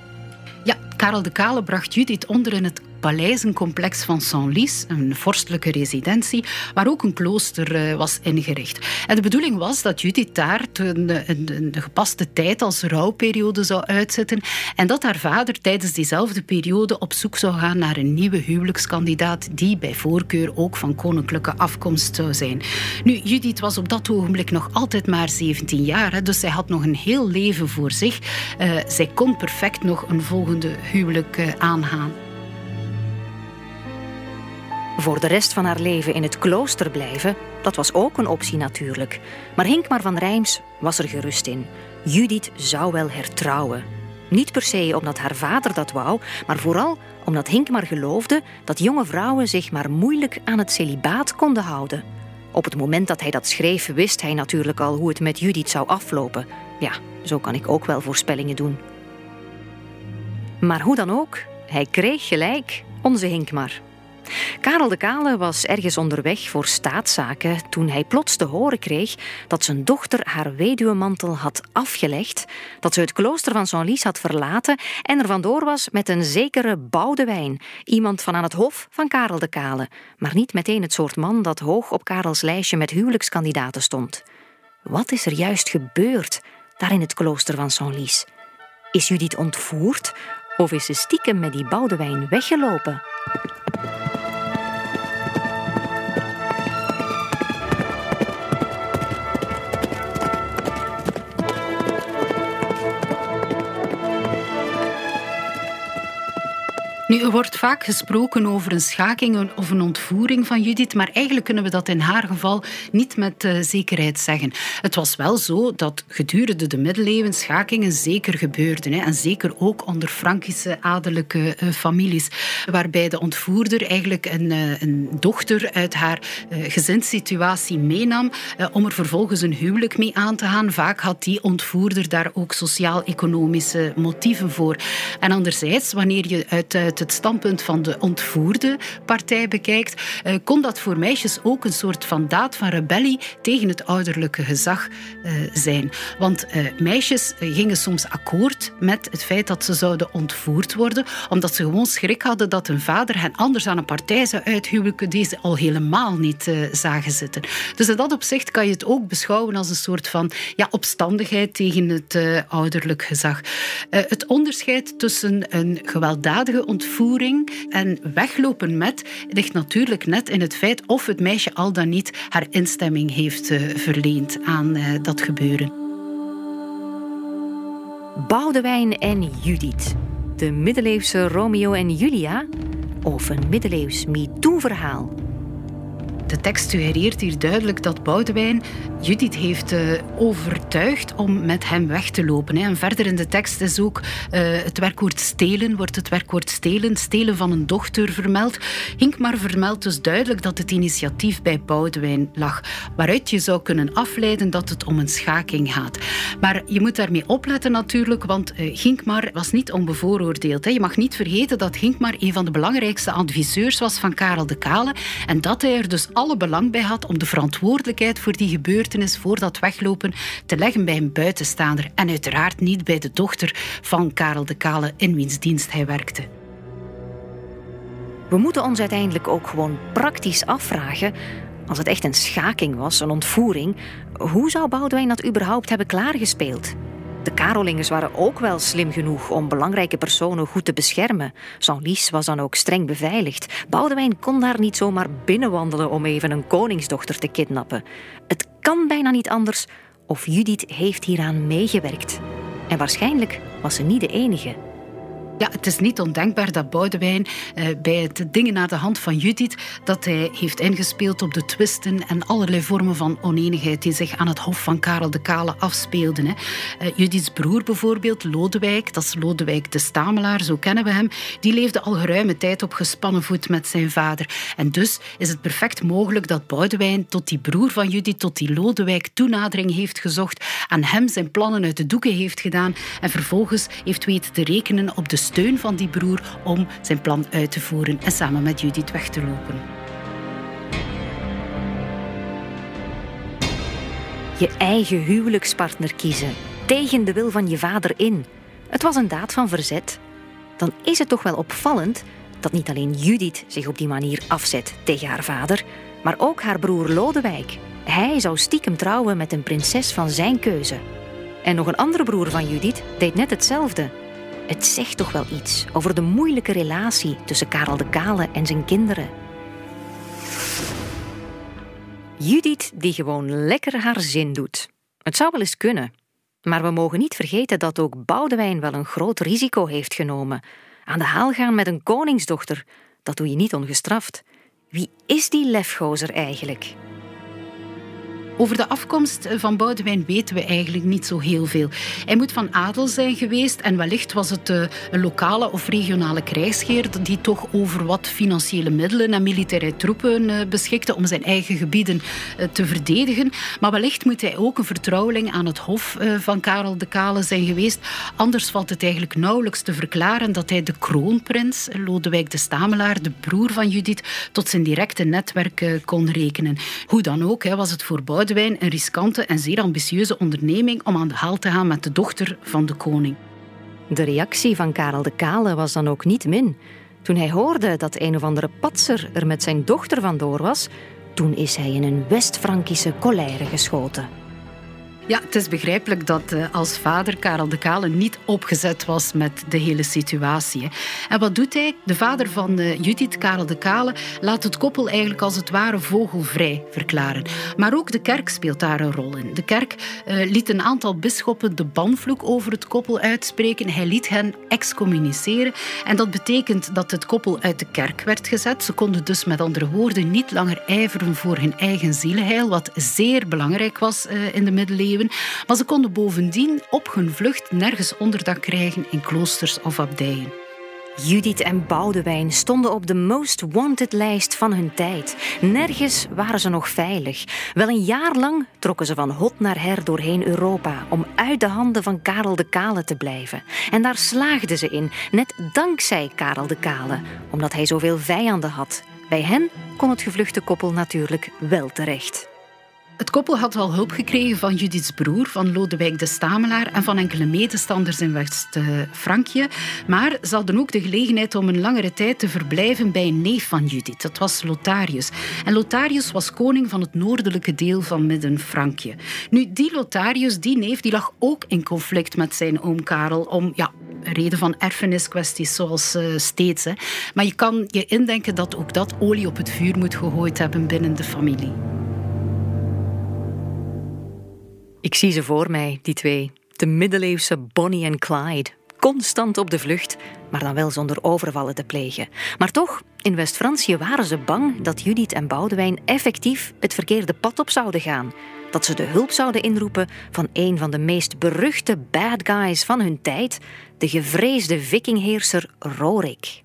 Ja, Karel de Kale bracht Judith onder in het paleizencomplex van Senlis, een vorstelijke residentie, waar ook een klooster eh, was ingericht. En de bedoeling was dat Judith daar de gepaste tijd als rouwperiode zou uitzetten en dat haar vader tijdens diezelfde periode op zoek zou gaan naar een nieuwe huwelijkskandidaat die bij voorkeur ook van koninklijke afkomst zou zijn. Nu, Judith was op dat ogenblik nog altijd maar 17 jaar, dus zij had nog een heel leven voor zich. Uh, zij kon perfect nog een volgende huwelijk uh, aangaan. Voor de rest van haar leven in het klooster blijven, dat was ook een optie natuurlijk. Maar Hinkmar van Rijms was er gerust in. Judith zou wel hertrouwen. Niet per se omdat haar vader dat wou, maar vooral omdat Hinkmar geloofde dat jonge vrouwen zich maar moeilijk aan het celibaat konden houden. Op het moment dat hij dat schreef, wist hij natuurlijk al hoe het met Judith zou aflopen. Ja, zo kan ik ook wel voorspellingen doen. Maar hoe dan ook, hij kreeg gelijk, onze Hinkmar. Karel de Kale was ergens onderweg voor staatszaken toen hij plots te horen kreeg dat zijn dochter haar weduwemantel had afgelegd, dat ze het klooster van Senlis had verlaten en er vandoor was met een zekere Boudewijn, iemand van aan het hof van Karel de Kale, maar niet meteen het soort man dat hoog op Karels lijstje met huwelijkskandidaten stond. Wat is er juist gebeurd daar in het klooster van Senlis? Is Judith ontvoerd of is ze stiekem met die Boudewijn weggelopen? Nu, er wordt vaak gesproken over een schaking of een ontvoering van Judith, maar eigenlijk kunnen we dat in haar geval niet met uh, zekerheid zeggen. Het was wel zo dat gedurende de middeleeuwen schakingen zeker gebeurden. Hè, en zeker ook onder Frankische adellijke uh, families, waarbij de ontvoerder eigenlijk een, uh, een dochter uit haar gezinssituatie meenam om er vervolgens een huwelijk mee aan te gaan. Vaak had die ontvoerder daar ook sociaal-economische motieven voor. En anderzijds, wanneer je uit, uit het standpunt van de ontvoerde partij bekijkt, eh, kon dat voor meisjes ook een soort van daad van rebellie tegen het ouderlijke gezag eh, zijn. Want eh, meisjes gingen soms akkoord met het feit dat ze zouden ontvoerd worden, omdat ze gewoon schrik hadden dat hun vader hen anders aan een partij zou uithuwelijken die ze al helemaal niet zagen zitten. Dus in dat opzicht kan je het ook beschouwen als een soort van ja, opstandigheid tegen het ouderlijk gezag. het onderscheid tussen een gewelddadige ontvoering voering en weglopen met ligt natuurlijk net in het feit of het meisje al dan niet haar instemming heeft uh, verleend aan uh, dat gebeuren. Boudewijn en Judith. De middeleeuwse Romeo en Julia? Of een middeleeuws MeToo-verhaal? De tekst suggereert hier duidelijk dat Boudewijn Judith heeft uh, overtuigd om met hem weg te lopen. En verder in de tekst is ook uh, het werkwoord stelen, wordt het werkwoord stelen, stelen van een dochter vermeld. Hinkmar vermeldt dus duidelijk dat het initiatief bij Boudewijn lag, waaruit je zou kunnen afleiden dat het om een schaking gaat. Maar je moet daarmee opletten natuurlijk, want uh, Hinkmar was niet onbevooroordeeld. Je mag niet vergeten dat Hinkmar een van de belangrijkste adviseurs was van Karel de Kale en dat hij er dus alle belang bij had om de verantwoordelijkheid voor die gebeurtenis, voor dat weglopen, te leggen bij een buitenstaander en uiteraard niet bij de dochter van Karel de Kale in wiens dienst hij werkte. We moeten ons uiteindelijk ook gewoon praktisch afvragen als het echt een schaking was, een ontvoering, hoe zou Boudewijn dat überhaupt hebben klaargespeeld? De Karolingers waren ook wel slim genoeg om belangrijke personen goed te beschermen. Lies was dan ook streng beveiligd. Boudewijn kon daar niet zomaar binnenwandelen om even een koningsdochter te kidnappen. Het kan bijna niet anders of Judith heeft hieraan meegewerkt. En waarschijnlijk was ze niet de enige. Ja, het is niet ondenkbaar dat Boudewijn eh, bij het dingen naar de hand van Judith dat hij heeft ingespeeld op de twisten en allerlei vormen van oneenigheid die zich aan het hof van Karel de Kale afspeelden. Hè. Uh, Judiths broer bijvoorbeeld, Lodewijk, dat is Lodewijk de Stamelaar, zo kennen we hem, die leefde al geruime tijd op gespannen voet met zijn vader. En dus is het perfect mogelijk dat Boudewijn tot die broer van Judith, tot die Lodewijk, toenadering heeft gezocht, aan hem zijn plannen uit de doeken heeft gedaan en vervolgens heeft weten te rekenen op de steun van die broer om zijn plan uit te voeren en samen met Judith weg te lopen. Je eigen huwelijkspartner kiezen, tegen de wil van je vader in. Het was een daad van verzet. Dan is het toch wel opvallend dat niet alleen Judith zich op die manier afzet tegen haar vader, maar ook haar broer Lodewijk. Hij zou stiekem trouwen met een prinses van zijn keuze. En nog een andere broer van Judith deed net hetzelfde. Het zegt toch wel iets over de moeilijke relatie tussen Karel de Kale en zijn kinderen. Judith die gewoon lekker haar zin doet. Het zou wel eens kunnen. Maar we mogen niet vergeten dat ook Boudewijn wel een groot risico heeft genomen. Aan de haal gaan met een koningsdochter, dat doe je niet ongestraft. Wie is die lefgozer eigenlijk? Over de afkomst van Boudewijn weten we eigenlijk niet zo heel veel. Hij moet van adel zijn geweest en wellicht was het eh, een lokale of regionale krijgsheer die toch over wat financiële middelen en militaire troepen eh, beschikte om zijn eigen gebieden eh, te verdedigen. Maar wellicht moet hij ook een vertrouweling aan het hof van Karel de Kale zijn geweest. Anders valt het eigenlijk nauwelijks te verklaren dat hij de kroonprins, Lodewijk de Stamelaar, de broer van Judith, tot zijn directe netwerk kon rekenen. Hoe dan ook, was het voor Boudewijn een riskante en zeer ambitieuze onderneming om aan de haal te gaan met de dochter van de koning. De reactie van Karel de Kale was dan ook niet min. Toen hij hoorde dat een of andere patser er met zijn dochter vandoor was, toen is hij in een West-Frankische colère geschoten. Ja, het is begrijpelijk dat uh, als vader Karel de Kale niet opgezet was met de hele situatie. En wat doet hij? De vader van uh, Judith, Karel de Kale, laat het koppel eigenlijk als het ware vogelvrij verklaren. Maar ook de kerk speelt daar een rol in. De kerk uh, liet een aantal bisschoppen de banvloek over het koppel uitspreken. Hij liet hen excommuniceren. En dat betekent dat het koppel uit de kerk werd gezet. Ze konden dus met andere woorden niet langer ijveren voor hun eigen zielenheil, wat zeer belangrijk was in de middeleeuwen. Maar ze konden bovendien op hun vlucht nergens onderdak krijgen in kloosters of abdijen. Judith en Boudewijn stonden op de most wanted lijst van hun tijd. Nergens waren ze nog veilig. Wel een jaar lang trokken ze van hot naar her doorheen Europa om uit de handen van Karel de Kale te blijven. En daar slaagden ze in, net dankzij Karel de Kale, omdat hij zoveel vijanden had. Bij hen kon het gevluchte koppel natuurlijk wel terecht. Het koppel had al hulp gekregen van Judiths broer, van Lodewijk de Stamelaar en van enkele medestanders in West-Frankje. Maar ze hadden ook de gelegenheid om een langere tijd te verblijven bij een neef van Judith. Dat was Lotharius. En Lotharius was koning van het noordelijke deel van Midden-Frankje. Nu, die Lotharius, die neef, die lag ook in conflict met zijn oom Karel om ja, reden van erfeniskwesties, zoals uh, steeds. Hè. Maar je kan je indenken dat ook dat olie op het vuur moet gegooid hebben binnen de familie. Ik zie ze voor mij, die twee. De middeleeuwse Bonnie en Clyde. Constant op de vlucht, maar dan wel zonder overvallen te plegen. Maar toch, in West-Francië waren ze bang dat Judith en Boudewijn effectief het verkeerde pad op zouden gaan. Dat ze de hulp zouden inroepen van een van de meest beruchte bad guys van hun tijd, de gevreesde vikingheerser Rorik.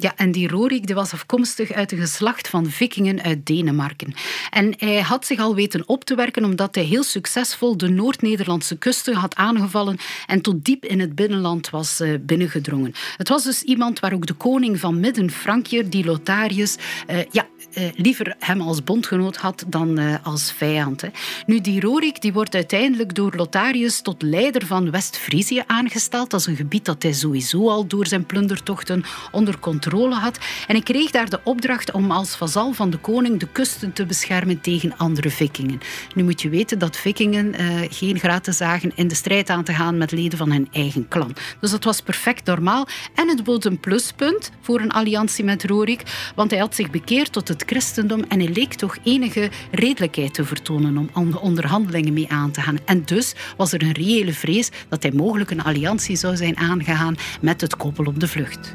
Ja, en die Rorik die was afkomstig uit een geslacht van vikingen uit Denemarken. En hij had zich al weten op te werken omdat hij heel succesvol de Noord-Nederlandse kusten had aangevallen en tot diep in het binnenland was uh, binnengedrongen. Het was dus iemand waar ook de koning van Midden-Frankje, die Lotharius, uh, ja, uh, liever hem als bondgenoot had dan als vijand. Hè. Nu, die Rorik die wordt uiteindelijk door Lotharius tot leider van West-Friezië aangesteld. Dat is een gebied dat hij sowieso al door zijn plundertochten onder controle had. En ik kreeg daar de opdracht om als vazal van de koning de kusten te beschermen tegen andere vikingen. Nu moet je weten dat vikingen uh, geen graten zagen in de strijd aan te gaan met leden van hun eigen clan. Dus dat was perfect normaal. En het bood een pluspunt voor een alliantie met Rorik, want hij had zich bekeerd tot het christendom en hij leek toch enige redelijkheid te vertonen om onderhandelingen mee aan te gaan. En dus was er een reële vrees dat hij mogelijk een alliantie zou zijn aangegaan met het koppel op de vlucht.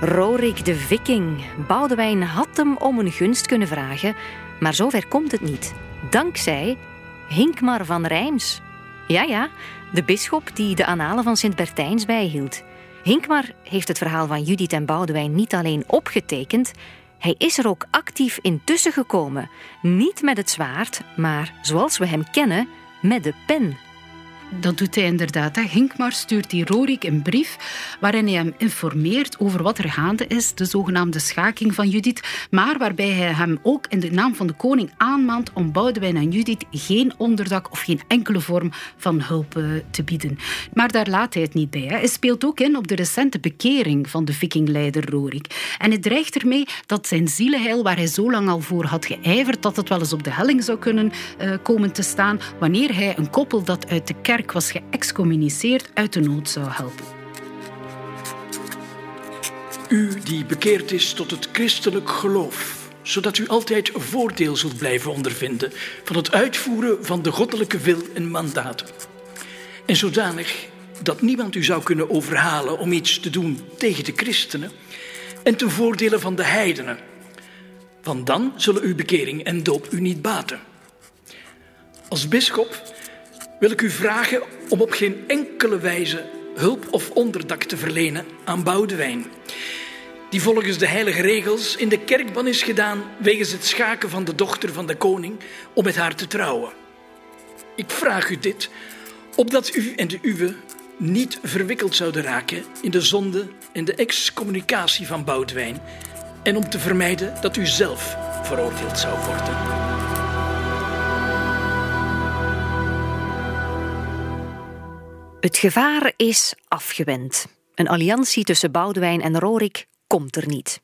Rorik de Viking. Boudewijn had hem om een gunst kunnen vragen, maar zover komt het niet. Dankzij Hinkmar van Rijms. Ja, ja, de bisschop die de annalen van Sint-Bertijns bijhield. Hinkmar heeft het verhaal van Judith en Boudewijn niet alleen opgetekend, hij is er ook actief intussen gekomen. Niet met het zwaard, maar zoals we hem kennen, met de pen. Dat doet hij inderdaad. Hè. Stuurt die Rorik een brief waarin hij hem informeert over wat er gaande is, de zogenaamde schaking van Judith, maar waarbij hij hem ook in de naam van de koning aanmaant om Boudewijn en Judith geen onderdak of geen enkele vorm van hulp eh, te bieden. Maar daar laat hij het niet bij. Hè. Hij speelt ook in op de recente bekering van de vikingleider Rorik. En het dreigt ermee dat zijn zielenheil, waar hij zo lang al voor had geijverd, dat het wel eens op de helling zou kunnen uh, komen te staan wanneer hij een koppel dat uit de kerk was geëxcommuniceerd uit de nood zou helpen. U die bekeerd is tot het christelijk geloof, zodat u altijd voordeel zult blijven ondervinden van het uitvoeren van de goddelijke wil en mandaten. En zodanig dat niemand u zou kunnen overhalen om iets te doen tegen de christenen en ten voordele van de heidenen. Want dan zullen uw bekering en doop u niet baten. Als bisschop wil ik u vragen om op geen enkele wijze hulp of onderdak te verlenen aan Boudewijn, die volgens de heilige regels in de kerkban is gedaan wegens het schaken van de dochter van de koning om met haar te trouwen. Ik vraag u dit, opdat u en de uwe niet verwikkeld zouden raken in de zonde en de excommunicatie van Boudewijn en om te vermijden dat u zelf veroordeeld zou worden. Het gevaar is afgewend. Een alliantie tussen Boudewijn en Rorik komt er niet.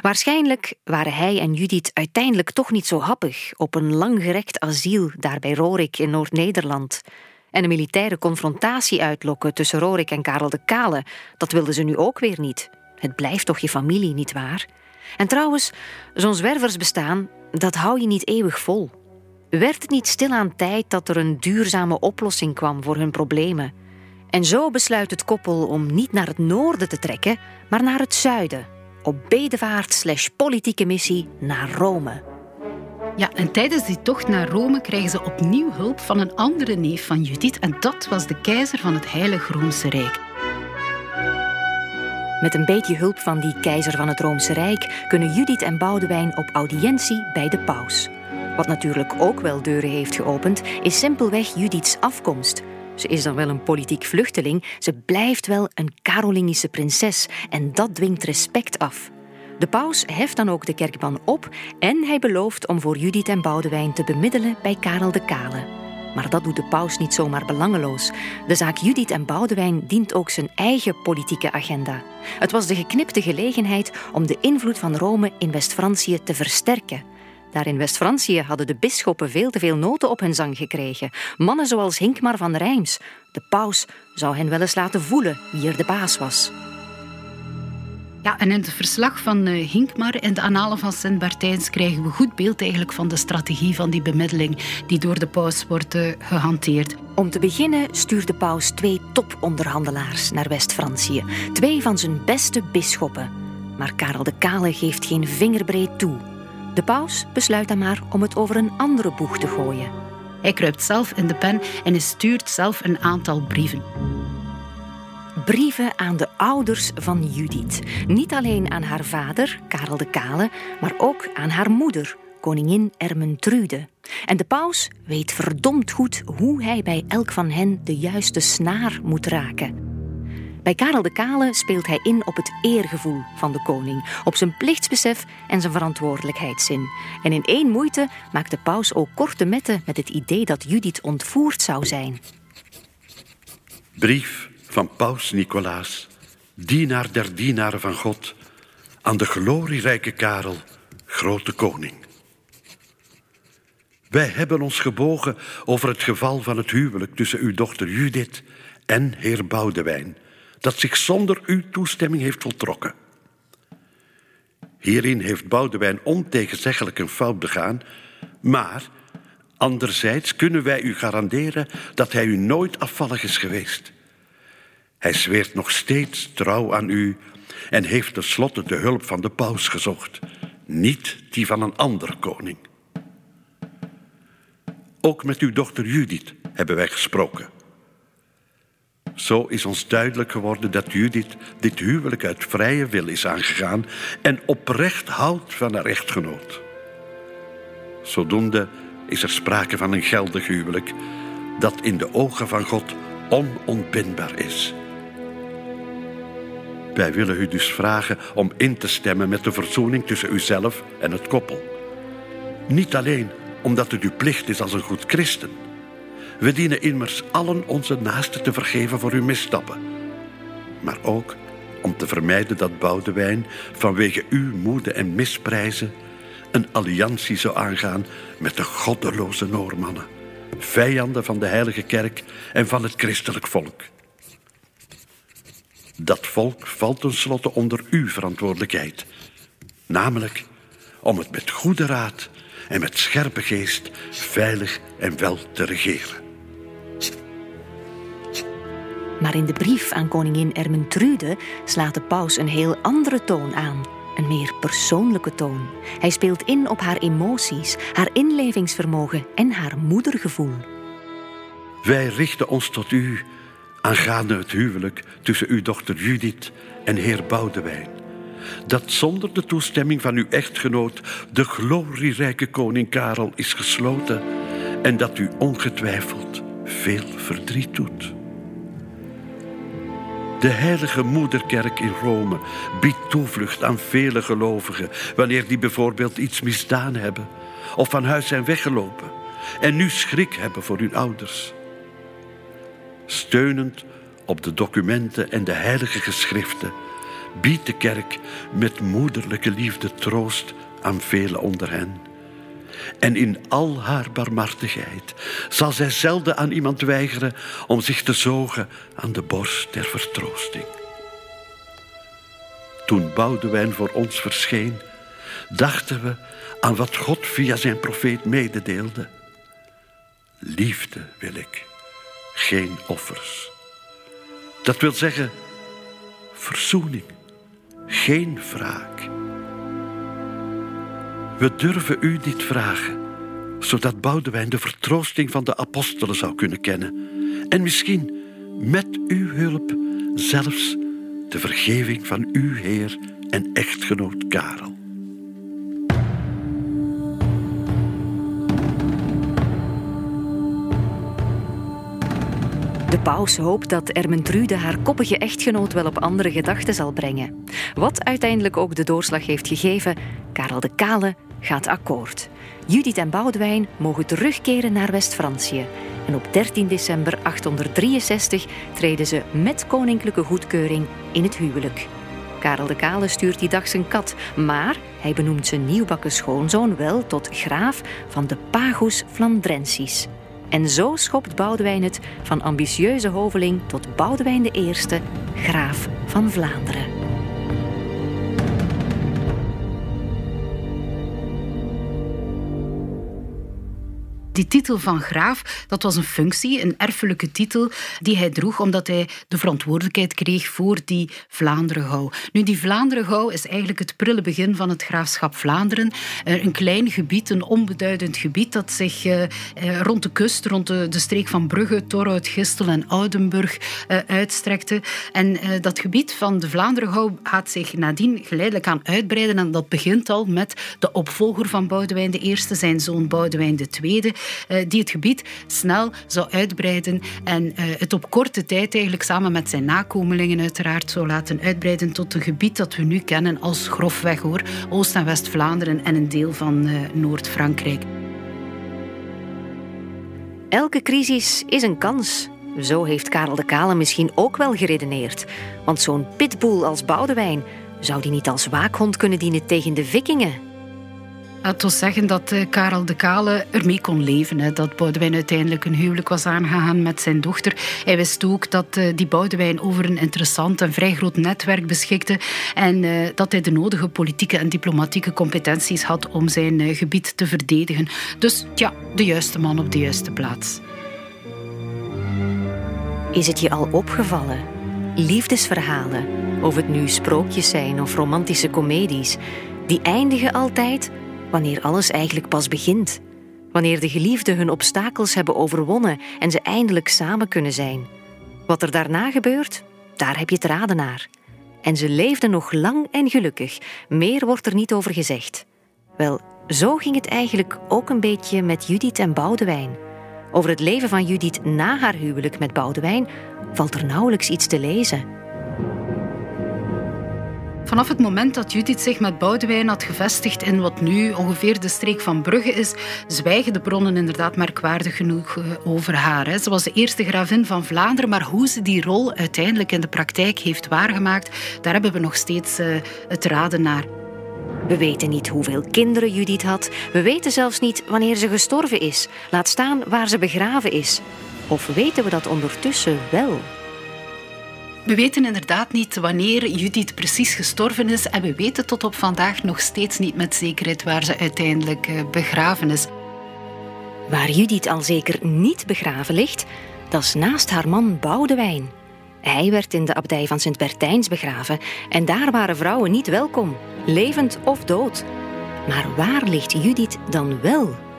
Waarschijnlijk waren hij en Judith uiteindelijk toch niet zo happig op een langgerekt asiel daar bij Rorik in Noord-Nederland. En een militaire confrontatie uitlokken tussen Rorik en Karel de Kale, dat wilden ze nu ook weer niet. Het blijft toch je familie, niet waar? En trouwens, zo'n zwerversbestaan, dat hou je niet eeuwig vol. Werd het niet stilaan tijd dat er een duurzame oplossing kwam voor hun problemen? En zo besluit het koppel om niet naar het noorden te trekken, maar naar het zuiden. Op bedevaart slash politieke missie naar Rome. Ja, en tijdens die tocht naar Rome krijgen ze opnieuw hulp van een andere neef van Judith. En dat was de keizer van het Heilige Roomse Rijk. Met een beetje hulp van die keizer van het Roomse Rijk kunnen Judith en Boudewijn op audiëntie bij de paus. Wat natuurlijk ook wel deuren heeft geopend, is simpelweg Judiths afkomst. Ze is dan wel een politiek vluchteling, ze blijft wel een Carolingische prinses en dat dwingt respect af. De paus heft dan ook de kerkban op en hij belooft om voor Judith en Boudewijn te bemiddelen bij Karel de Kale. Maar dat doet de paus niet zomaar belangeloos. De zaak Judith en Boudewijn dient ook zijn eigen politieke agenda. Het was de geknipte gelegenheid om de invloed van Rome in West-Francië te versterken. Daar in West-Francië hadden de bisschoppen veel te veel noten op hun zang gekregen. Mannen zoals Hinkmar van Rijms. De paus zou hen wel eens laten voelen wie er de baas was. Ja, en in het verslag van uh, Hinkmar en de Annalen van Sint Bartijns krijgen we goed beeld eigenlijk van de strategie van die bemiddeling die door de paus wordt uh, gehanteerd. Om te beginnen stuurt de paus twee toponderhandelaars naar West-Francië. Twee van zijn beste bisschoppen. Maar Karel de Kale geeft geen vingerbreed toe. De paus besluit dan maar om het over een andere boeg te gooien. Hij kruipt zelf in de pen en hij stuurt zelf een aantal brieven. Brieven aan de ouders van Judith. Niet alleen aan haar vader, Karel de Kale, maar ook aan haar moeder, koningin Ermentrude. En de paus weet verdomd goed hoe hij bij elk van hen de juiste snaar moet raken. Bij Karel de Kale speelt hij in op het eergevoel van de koning, op zijn plichtsbesef en zijn verantwoordelijkheidszin. En in één moeite maakt de paus ook korte metten met het idee dat Judith ontvoerd zou zijn. Brief van paus Nicolaas, dienaar der dienaren van God, aan de glorierijke Karel, grote koning. Wij hebben ons gebogen over het geval van het huwelijk tussen uw dochter Judith en heer Boudewijn dat zich zonder uw toestemming heeft voltrokken. Hierin heeft Boudewijn ontegenzeggelijk een fout begaan, maar anderzijds kunnen wij u garanderen dat hij u nooit afvallig is geweest. Hij zweert nog steeds trouw aan u en heeft tenslotte de hulp van de paus gezocht, niet die van een andere koning. Ook met uw dochter Judith hebben wij gesproken. Zo is ons duidelijk geworden dat Judith dit huwelijk uit vrije wil is aangegaan en oprecht houdt van haar echtgenoot. Zodoende is er sprake van een geldig huwelijk dat in de ogen van God onontbindbaar is. Wij willen u dus vragen om in te stemmen met de verzoening tussen uzelf en het koppel. Niet alleen omdat het uw plicht is als een goed christen. We dienen immers allen onze naasten te vergeven voor uw misstappen. Maar ook om te vermijden dat Boudewijn vanwege uw moede en misprijzen een alliantie zou aangaan met de goddeloze Noormannen, vijanden van de heilige kerk en van het christelijk volk. Dat volk valt tenslotte onder uw verantwoordelijkheid, namelijk om het met goede raad en met scherpe geest veilig en wel te regeren. Maar in de brief aan koningin Ermentrude slaat de paus een heel andere toon aan. Een meer persoonlijke toon. Hij speelt in op haar emoties, haar inlevingsvermogen en haar moedergevoel. Wij richten ons tot u aangaande het huwelijk tussen uw dochter Judith en heer Boudewijn. Dat zonder de toestemming van uw echtgenoot de glorierijke koning Karel is gesloten en dat u ongetwijfeld veel verdriet doet. De heilige moederkerk in Rome biedt toevlucht aan vele gelovigen wanneer die bijvoorbeeld iets misdaan hebben of van huis zijn weggelopen en nu schrik hebben voor hun ouders. Steunend op de documenten en de heilige geschriften biedt de kerk met moederlijke liefde troost aan velen onder hen. En in al haar barmhartigheid zal zij zelden aan iemand weigeren om zich te zogen aan de borst der vertroosting. Toen Boudewijn voor ons verscheen, dachten we aan wat God via zijn profeet mededeelde. Liefde wil ik, geen offers. Dat wil zeggen verzoening, geen wraak. We durven u dit vragen, zodat Boudewijn de vertroosting van de apostelen zou kunnen kennen. En misschien met uw hulp zelfs de vergeving van uw Heer en echtgenoot Karel. De paus hoopt dat Ermentrude haar koppige echtgenoot wel op andere gedachten zal brengen. Wat uiteindelijk ook de doorslag heeft gegeven, Karel de Kale gaat akkoord. Judith en Boudewijn mogen terugkeren naar West-Francië. En op 13 december 863 treden ze met koninklijke goedkeuring in het huwelijk. Karel de Kale stuurt die dag zijn kat, maar hij benoemt zijn nieuwbakken schoonzoon wel tot graaf van de Pagus Flandrensis. En zo schopt Boudewijn het van ambitieuze hoveling tot Boudewijn I, graaf van Vlaanderen. Die titel van graaf, dat was een functie, een erfelijke titel die hij droeg omdat hij de verantwoordelijkheid kreeg voor die Vlaanderen-gouw. Nu, die Vlaanderen-gouw is eigenlijk het prille begin van het graafschap Vlaanderen. Eh, een klein gebied, een onbeduidend gebied dat zich eh, eh, rond de kust, rond de, streek van Brugge, Torhout, Gistel en Oudenburg uitstrekte. En dat gebied van de Vlaanderen-gouw gaat zich nadien geleidelijk aan uitbreiden en dat begint al met de opvolger van Boudewijn I, zijn zoon Boudewijn II. Eh, die het gebied snel zou uitbreiden en eh, het op korte tijd eigenlijk samen met zijn nakomelingen uiteraard zou laten uitbreiden tot een gebied dat we nu kennen als grofweg hoor, Oost- en West-Vlaanderen en een deel van eh, Noord-Frankrijk. Elke crisis is een kans. Zo heeft Karel de Kale misschien ook wel geredeneerd. Want zo'n pitbull als Boudewijn, zou die niet als waakhond kunnen dienen tegen de vikingen? Het wil zeggen dat uh, Karel de Kale ermee kon leven. Hè, dat Boudewijn uiteindelijk een huwelijk was aangegaan met zijn dochter. Hij wist ook dat uh, die Boudewijn over een interessant en vrij groot netwerk beschikte. En uh, dat hij de nodige politieke en diplomatieke competenties had om zijn gebied te verdedigen. Dus ja, de juiste man op de juiste plaats. Is het je al opgevallen? Liefdesverhalen, of het nu sprookjes zijn of romantische comedies, die eindigen altijd wanneer alles eigenlijk pas begint. Wanneer de geliefden hun obstakels hebben overwonnen en ze eindelijk samen kunnen zijn. Wat er daarna gebeurt, daar heb je het raden naar. En ze leefden nog lang en gelukkig. Meer wordt er niet over gezegd. Wel, zo ging het eigenlijk ook een beetje met Judith en Boudewijn. Over het leven van Judith na haar huwelijk met Boudewijn valt er nauwelijks iets te lezen. Vanaf het moment dat Judith zich met Boudewijn had gevestigd in wat nu ongeveer de streek van Brugge is, zwijgen de bronnen inderdaad merkwaardig genoeg eh, over haar. Ze was de eerste gravin van Vlaanderen, maar hoe ze die rol uiteindelijk in de praktijk heeft waargemaakt, daar hebben we nog steeds eh, het raden naar. We weten niet hoeveel kinderen Judith had. We weten zelfs niet wanneer ze gestorven is. Laat staan waar ze begraven is. Of weten we dat ondertussen wel? We weten inderdaad niet wanneer Judith precies gestorven is en we weten tot op vandaag nog steeds niet met zekerheid waar ze uiteindelijk eh, begraven is. Waar Judith al zeker niet begraven ligt, dat is naast haar man Boudewijn. Hij werd in de abdij van Sint-Bertijns begraven en daar waren vrouwen niet welkom, levend of dood. Maar waar ligt Judith dan wel?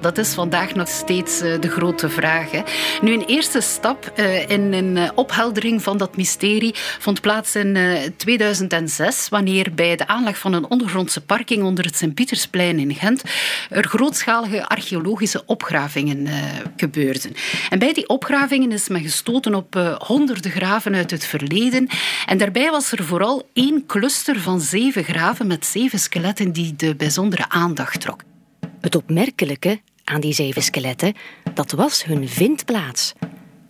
Dat is vandaag nog steeds eh, de grote vraag. Hè. Nu, een eerste stap eh, in een eh, opheldering van dat mysterie vond plaats in 2006, wanneer bij de aanleg van een ondergrondse parking onder het Sint-Pietersplein in Gent er grootschalige archeologische opgravingen gebeurden. En bij die opgravingen is men gestoten op honderden graven uit het verleden. En daarbij was er vooral één cluster van zeven graven met zeven skeletten die de bijzondere aandacht trok. Het opmerkelijke aan die zeven skeletten, dat was hun vindplaats.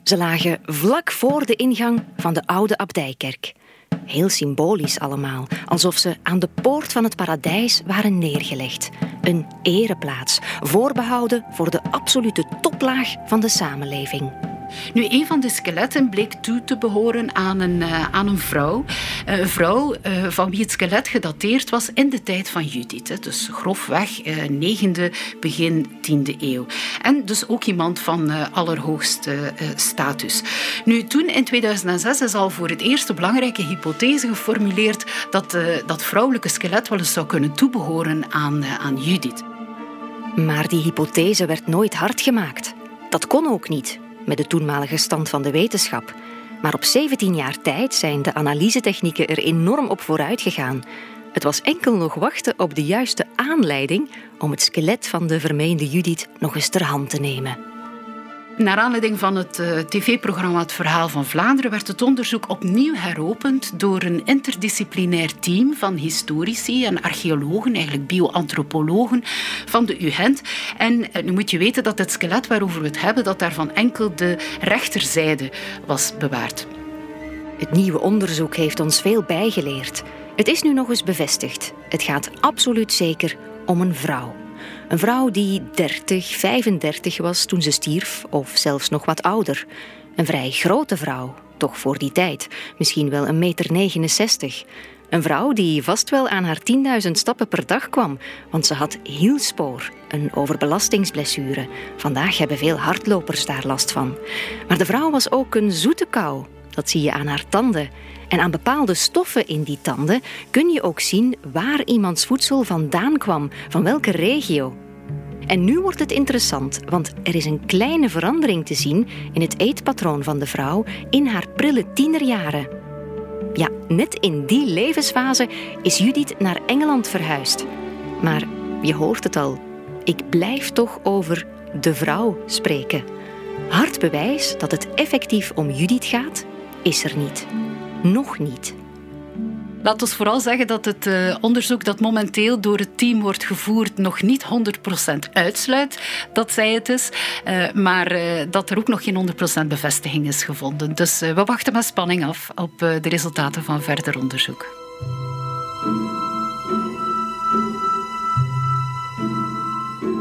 Ze lagen vlak voor de ingang van de oude abdijkerk. Heel symbolisch allemaal, alsof ze aan de poort van het paradijs waren neergelegd. Een ereplaats, voorbehouden voor de absolute toplaag van de samenleving. Nu, een van de skeletten bleek toe te behoren aan een, uh, aan een vrouw. Uh, een vrouw uh, van wie het skelet gedateerd was in de tijd van Judith. Dus grofweg 9e, begin 10e eeuw. En dus ook iemand van allerhoogste status. Nu, toen in 2006 is al voor het eerst de belangrijke hypothese geformuleerd dat dat vrouwelijke skelet wel eens zou kunnen toebehoren aan, aan Judith. Maar die hypothese werd nooit hard gemaakt. Dat kon ook niet met de toenmalige stand van de wetenschap. Maar op 17 jaar tijd zijn de analysetechnieken er enorm op vooruit gegaan. Het was enkel nog wachten op de juiste aanleiding om het skelet van de vermeende Judith nog eens ter hand te nemen. Naar aanleiding van het uh, tv-programma Het Verhaal van Vlaanderen werd het onderzoek opnieuw heropend door een interdisciplinair team van historici en archeologen, eigenlijk bioantropologen van de UGent. En uh, nu moet je weten dat het skelet waarover we het hebben, dat daarvan enkel de rechterzijde was bewaard. Het nieuwe onderzoek heeft ons veel bijgeleerd. Het is nu nog eens bevestigd. Het gaat absoluut zeker om een vrouw. Een vrouw die 30, 35 was toen ze stierf, of zelfs nog wat ouder. Een vrij grote vrouw, toch voor die tijd, misschien wel een meter 69. Een vrouw die vast wel aan haar 10.000 stappen per dag kwam, want ze had hielspoor, een overbelastingsblessure. Vandaag hebben veel hardlopers daar last van. Maar de vrouw was ook een zoete kou, dat zie je aan haar tanden. En aan bepaalde stoffen in die tanden kun je ook zien waar iemands voedsel vandaan kwam, van welke regio. En nu wordt het interessant, want er is een kleine verandering te zien in het eetpatroon van de vrouw in haar prille tienerjaren. Ja, net in die levensfase is Judith naar Engeland verhuisd. Maar je hoort het al, ik blijf toch over de vrouw spreken. Hard bewijs dat het effectief om Judith gaat, is er niet. Nog niet. Laat ons vooral zeggen dat het uh, onderzoek dat momenteel door het team wordt gevoerd nog niet 100% uitsluit dat zij het is, uh, maar uh, dat er ook nog geen 100% bevestiging is gevonden. Dus we wachten met spanning af op de resultaten van verder onderzoek.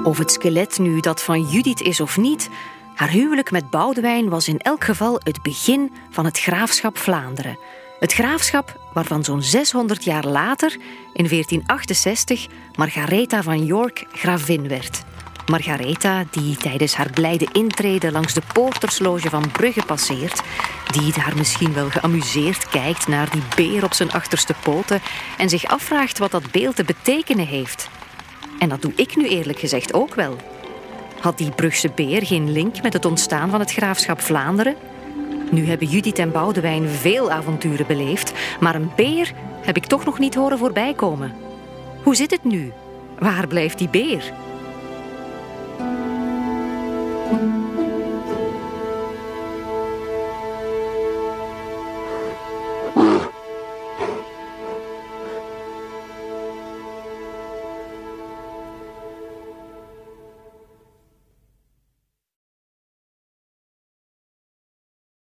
Of het skelet nu dat van Judith is of niet, haar huwelijk met Boudewijn was in elk geval het begin van het graafschap Vlaanderen. Het graafschap waarvan zo'n 600 jaar later, in 1468, Margaretha van York gravin werd. Margaretha, die tijdens haar blijde intrede langs de poortersloge van Brugge passeert, die daar misschien wel geamuseerd kijkt naar die beer op zijn achterste poten en zich afvraagt wat dat beeld te betekenen heeft. En dat doe ik nu eerlijk gezegd ook wel. Had die Brugse beer geen link met het ontstaan van het graafschap Vlaanderen? Nu hebben Judith en Boudewijn veel avonturen beleefd, maar een beer heb ik toch nog niet horen voorbijkomen. Hoe zit het nu? Waar blijft die beer?